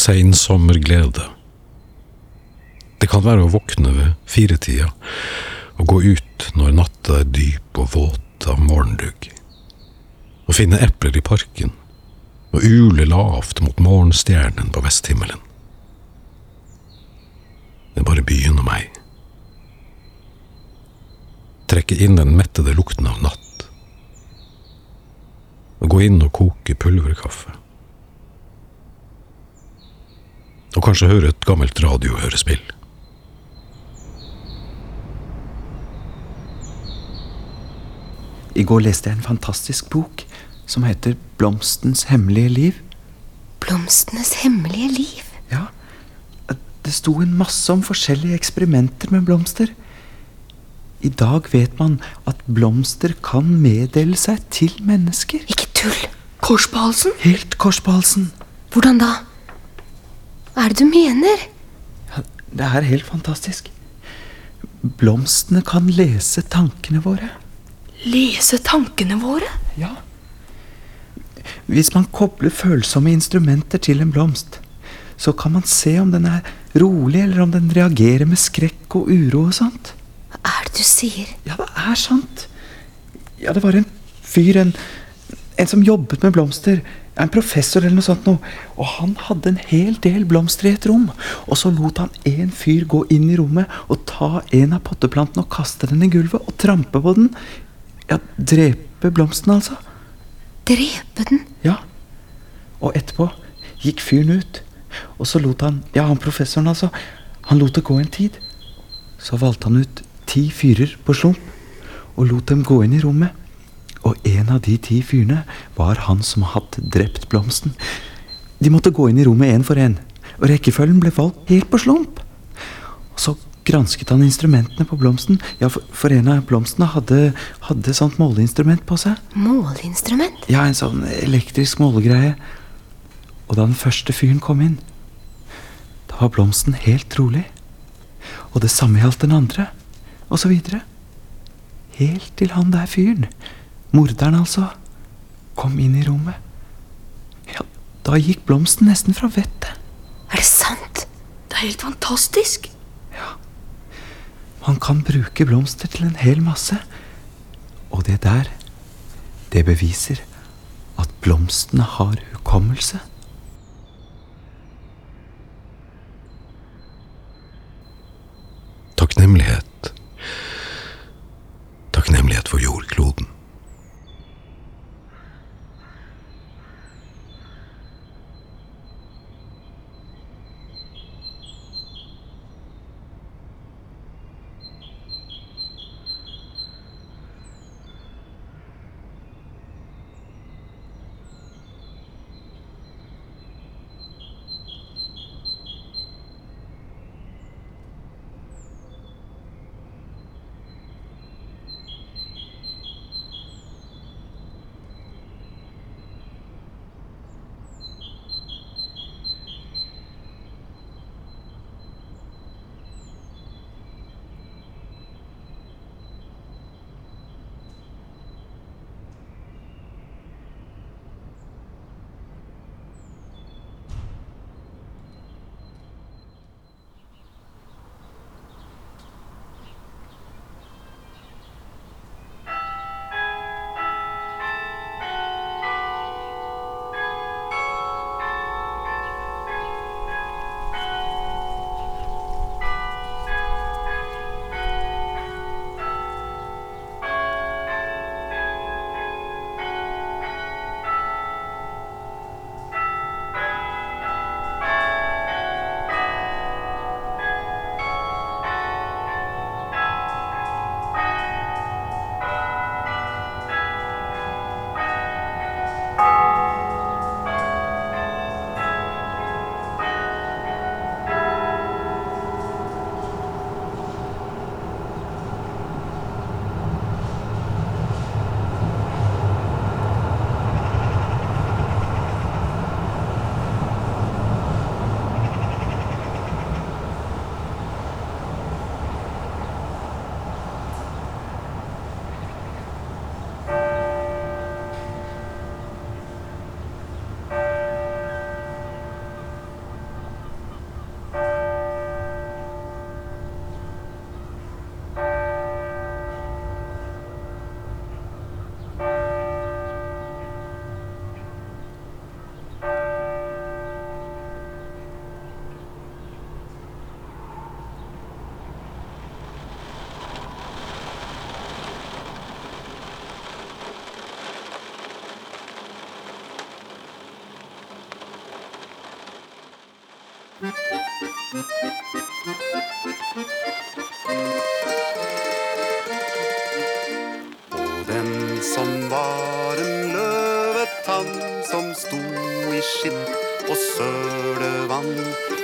Seinsommerglede. Det kan være å våkne ved firetida og gå ut når natta er dyp og våt av morgendugg. Å finne epler i parken og ule lavt mot morgenstjernen på vesthimmelen. Det er bare byen og meg. Trekke inn den mettede lukten av natt. Og gå inn og koke pulverkaffe. Og kanskje høre et gammelt radiohørespill. I går leste jeg en fantastisk bok som heter Blomstens hemmelige liv. Blomstenes hemmelige liv. Ja, Det sto en masse om forskjellige eksperimenter med blomster. I dag vet man at blomster kan meddele seg til mennesker. Ikke tull. Kors på halsen? Helt kors på halsen. Hvordan da? Hva er det du mener? Ja, det er helt fantastisk. Blomstene kan lese tankene våre. Lese tankene våre? Ja. Hvis man kobler følsomme instrumenter til en blomst, så kan man se om den er rolig, eller om den reagerer med skrekk og uro og sånt. Hva er det du sier? Ja, det er sant. Ja, det var en fyr, en, en som jobbet med blomster. En professor eller noe sånt noe. Og han hadde en hel del blomster i et rom. Og så lot han en fyr gå inn i rommet og ta en av potteplantene og kaste den i gulvet og trampe på den. Ja, drepe blomsten, altså. Drepe den? Ja. Og etterpå gikk fyren ut. Og så lot han Ja, han professoren, altså. Han lot det gå en tid. Så valgte han ut ti fyrer på slump og lot dem gå inn i rommet. Og en av de ti fyrene var han som hadde drept blomsten. De måtte gå inn i rommet én for én, og rekkefølgen ble valgt helt på slump. Og så gransket han instrumentene på blomsten. Ja, for, for en av blomstene hadde, hadde sånt måleinstrument på seg. Måleinstrument? Ja, en sånn elektrisk målegreie. Og da den første fyren kom inn, da var blomsten helt rolig. Og det samme gjaldt den andre, og så videre. Helt til han der fyren, morderen altså, kom inn i rommet. Ja, da gikk blomsten nesten fra vettet. Er det sant? Det er helt fantastisk. Ja. Man kan bruke blomster til en hel masse. Og det der, det beviser at blomstene har hukommelse. Takknemlighet. Takknemlighet for jordkloden.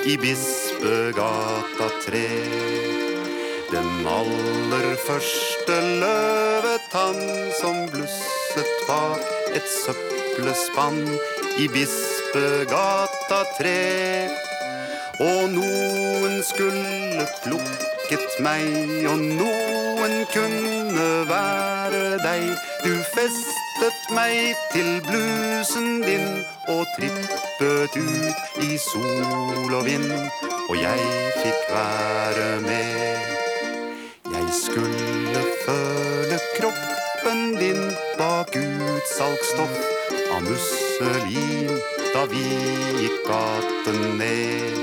I Bispegata 3. Den aller første løvetann som blusset bak et søppelspann i Bispegata 3. Og noen skulle plukket meg, og noen kunne være deg. Du festet meg til blusen din og trippet ut i sol og vind, og jeg fikk være med. Jeg skulle føle kroppen din bak utsalgsstoff av musselin da vi gikk gaten ned.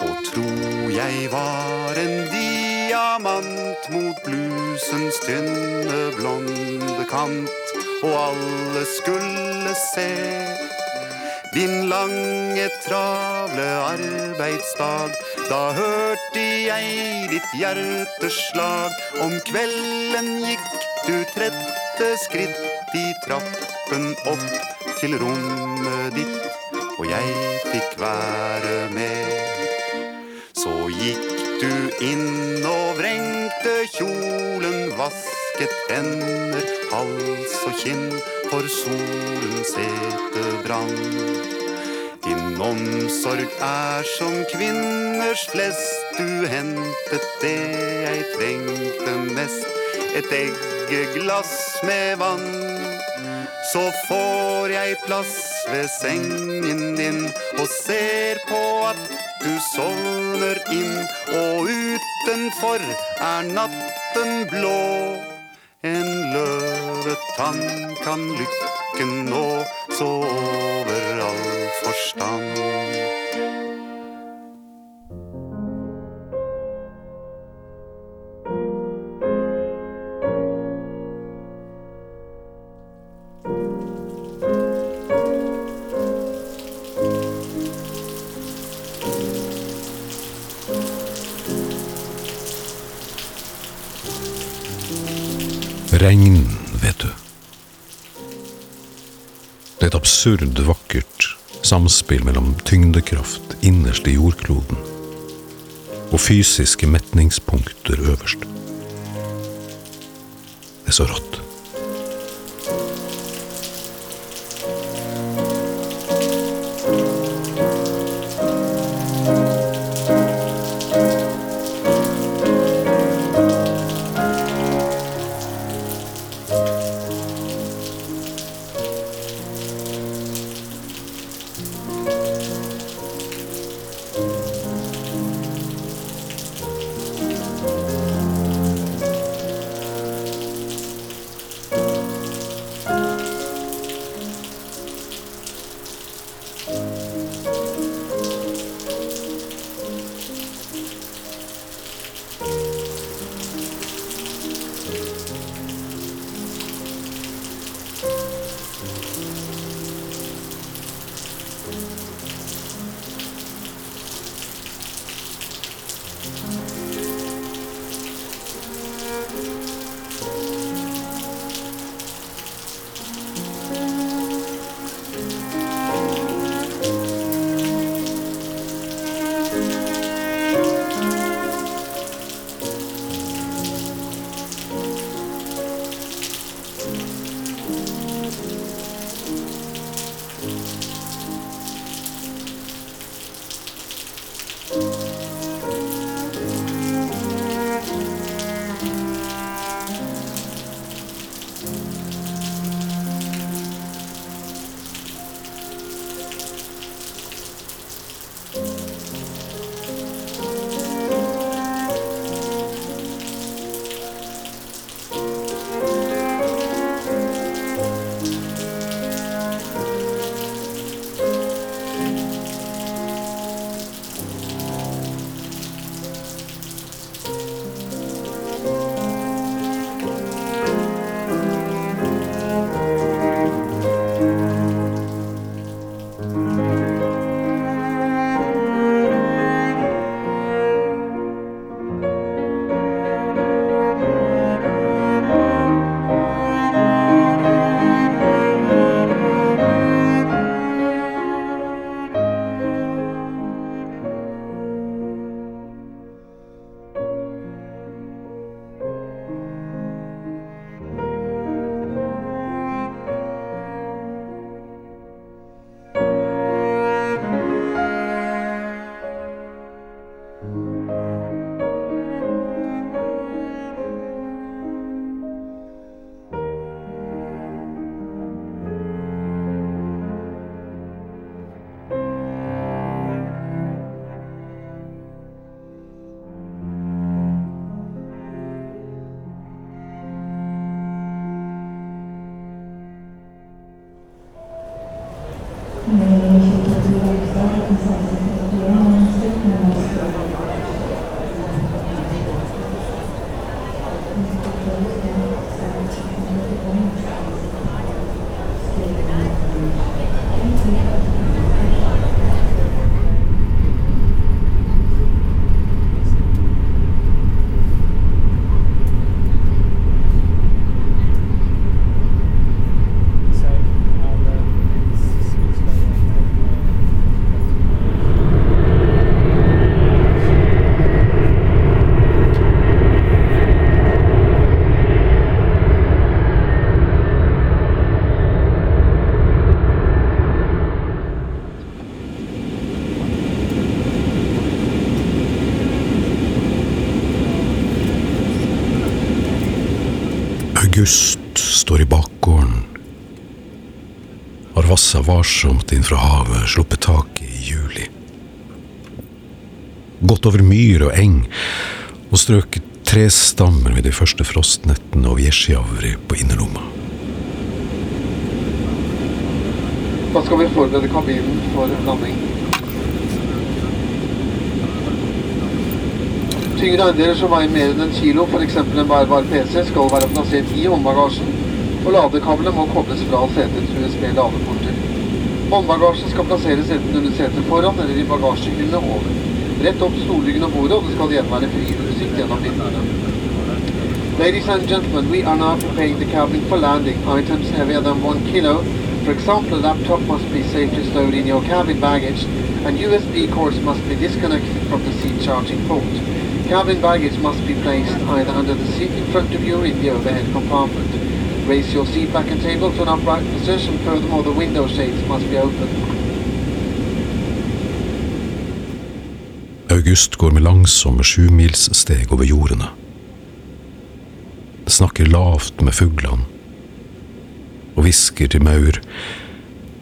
Og tro jeg var en diamant mot blusens tynne blonde kant, og alle skulle se din lange, travle arbeidsdag. Da hørte jeg ditt hjerteslag. Om kvelden gikk du tredte skritt i trappen opp til rommet ditt, og jeg fikk være med. Så gikk du inn og vrengte kjolen, vasket hender, hals og kinn, for solens sete brann. Din omsorg er som kvinners flest, du hentet det jeg trengte mest, et eggeglass med vann. Så får jeg plass ved sengen din og ser på at du sovner inn, og utenfor er natten blå. En løvetann kan lykken nå, så over all forstand. Absurd vakkert samspill mellom tyngdekraft innerst i jordkloden og fysiske metningspunkter øverst. Det er så rått. August står i bakgården. Har vassa varsomt inn fra havet, sluppet taket i juli. Gått over myr og eng og strøket trestammer ved de første frostnettene og gjesjavri på innerlomma. Da skal vi forberede kabinen for landing. Tyngre eiendeler som veier mer enn en kilo, f.eks. en bærbar PC, skal være plassert i håndbagasjen, og ladekablene må kobles fra setets USB-ladeporter. Håndbagasjen skal plasseres enten under setet foran eller i bagasjehyllene over. Rett opp stolryggen og bordet, og det skal igjen være fri utsikt gjennom vinduene. Ladies and gentlemen, we are now preparing the cabin for landing. Items heavier than one kilo, for example, a laptop must be safely stowed in your cabin baggage, and USB cords must be disconnected from the seat charging port. Cabin baggage must be placed either under the seat in front of you or in the overhead compartment. Raise your seat back and table to an upright position. Furthermore, the window shades must be open. August går med langsomme sjumilssteg over jordene. Det Snakker lavt med fuglene og hvisker til maur.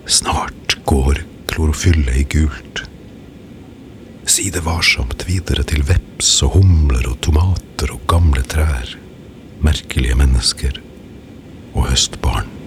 Snart går klorofyllet i gult. Si det varsomt videre til veps og humler og tomater og gamle trær, merkelige mennesker og høstbarn.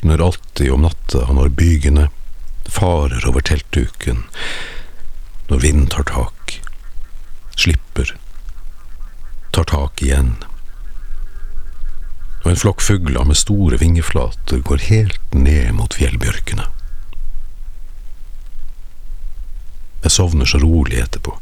Våkner alltid om natta når bygene farer over teltduken, når vinden tar tak, slipper, tar tak igjen. Og en flokk fugler med store vingeflater går helt ned mot fjellbjørkene. Jeg sovner så rolig etterpå.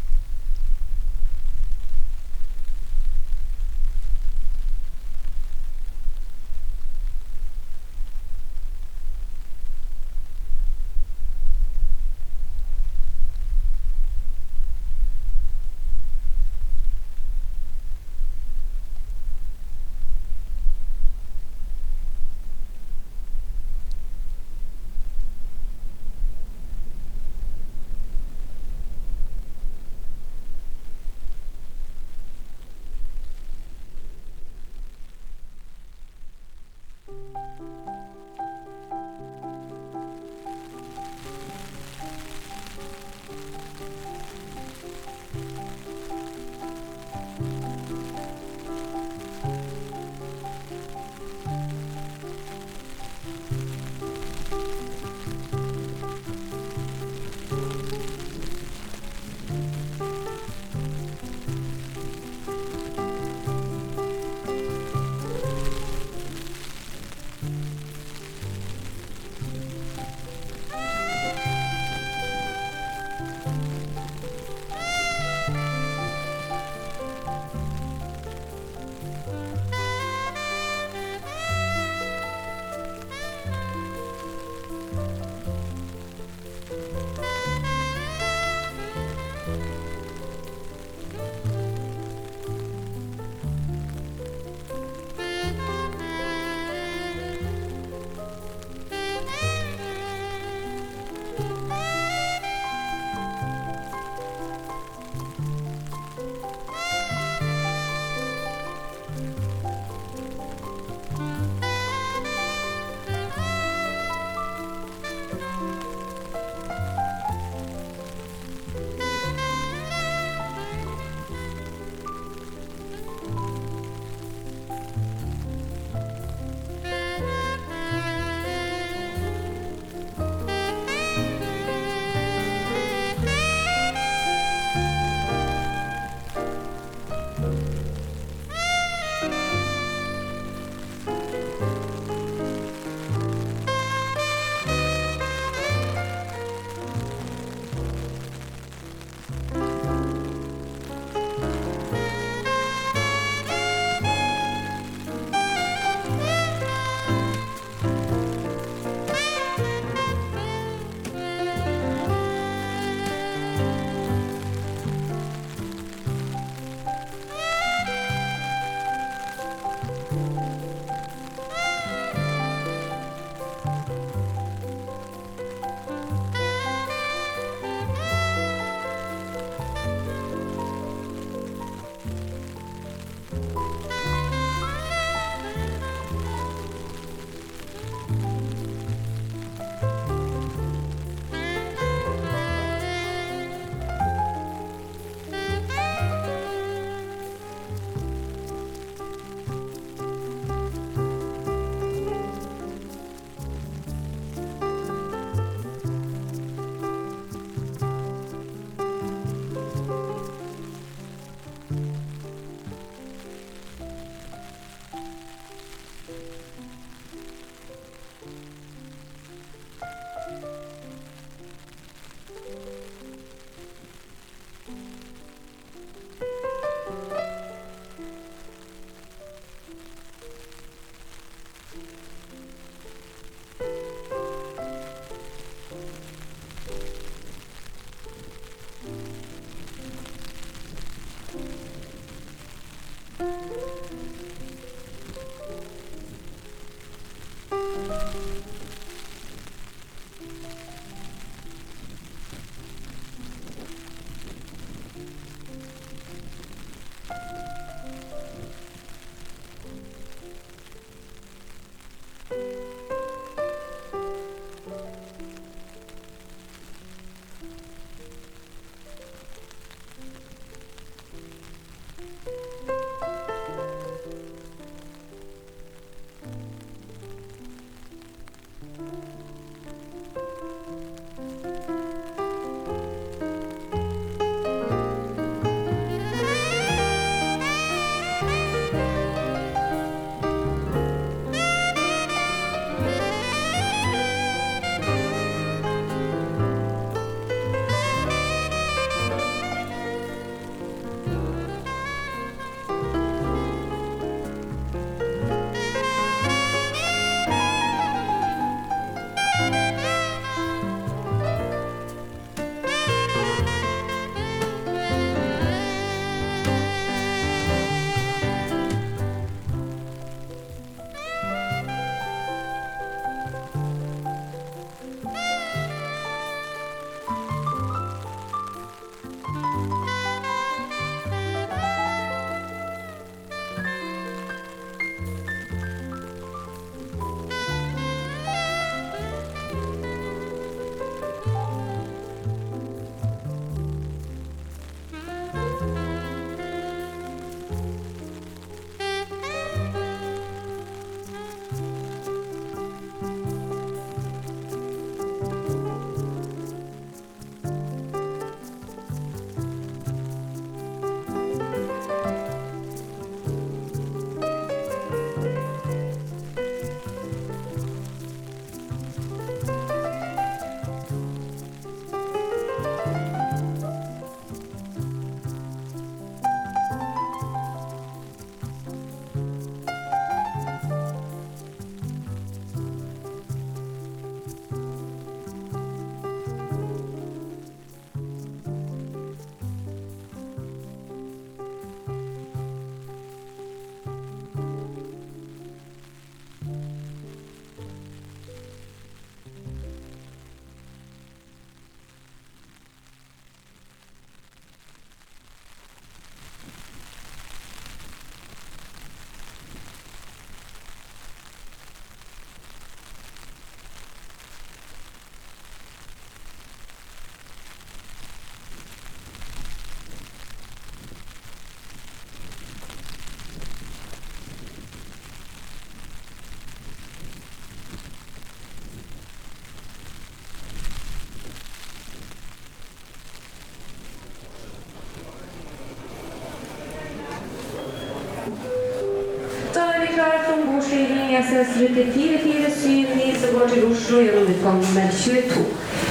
SS rute 4479 som går til Oslo gjennom utgang nummer 22.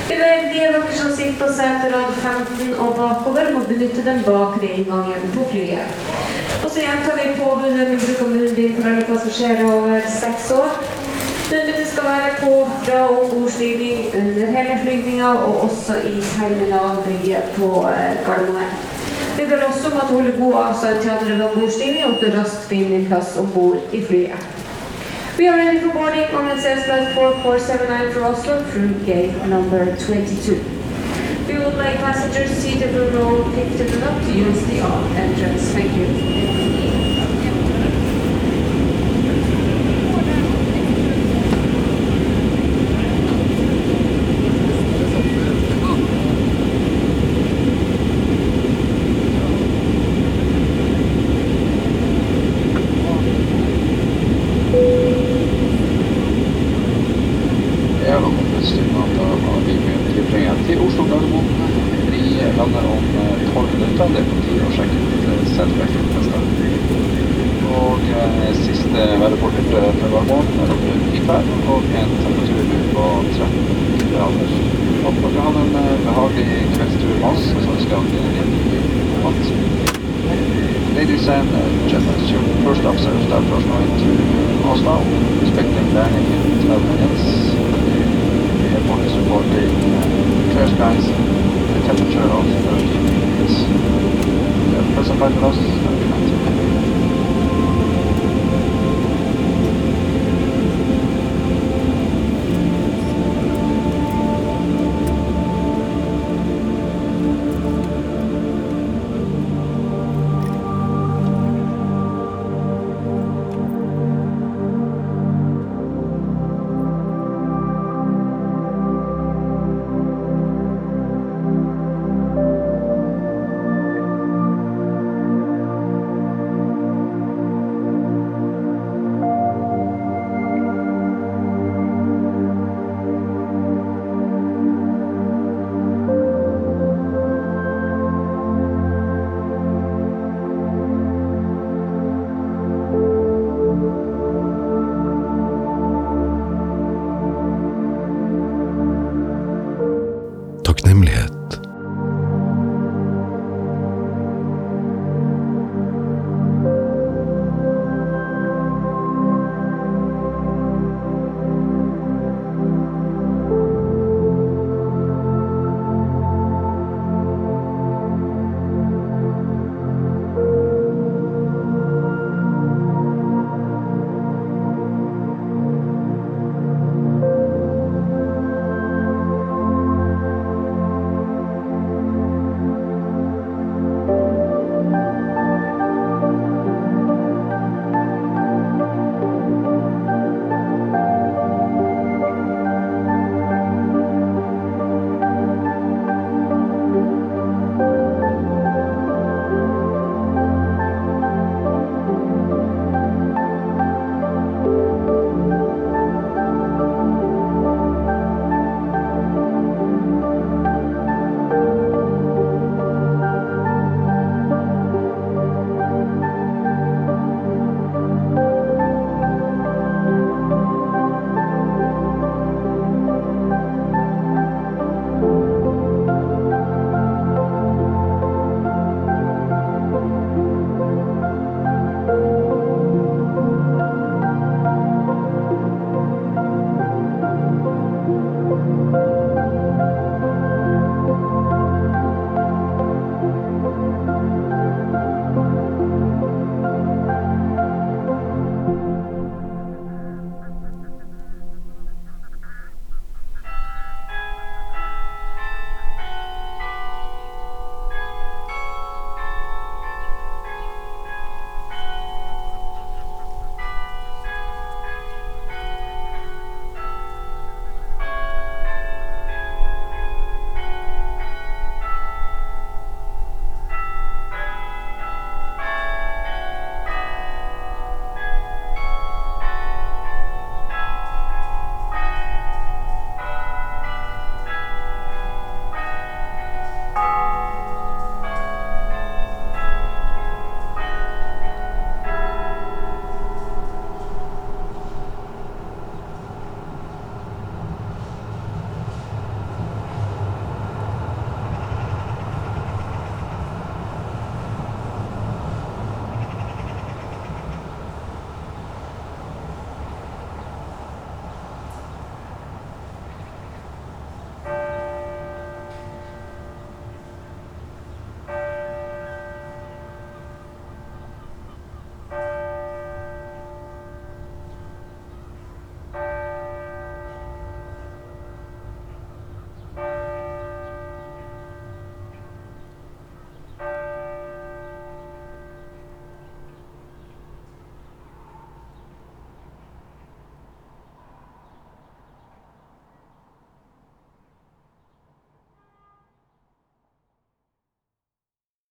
Vi ber de av dere som sitter på seterad 15 og bakover, må benytte den bakre inngangen på flyet. Og så gjentar vi påbudet om bruk av munnbind for alle passasjerer over seks år. Munnbindet skal være på fra ombordstigning under hele flygninga og også i terminalbygget på eh, Gardermoen. Vi ber også om at du holder god avstand til andre ved ombordstigning, og at du raskt finner plass om bord i flyet. We are ready for boarding on SAS flight 4479 for Oslo through gate number 22. We would like passengers seated in row 15 and up to use the off entrance. Thank you.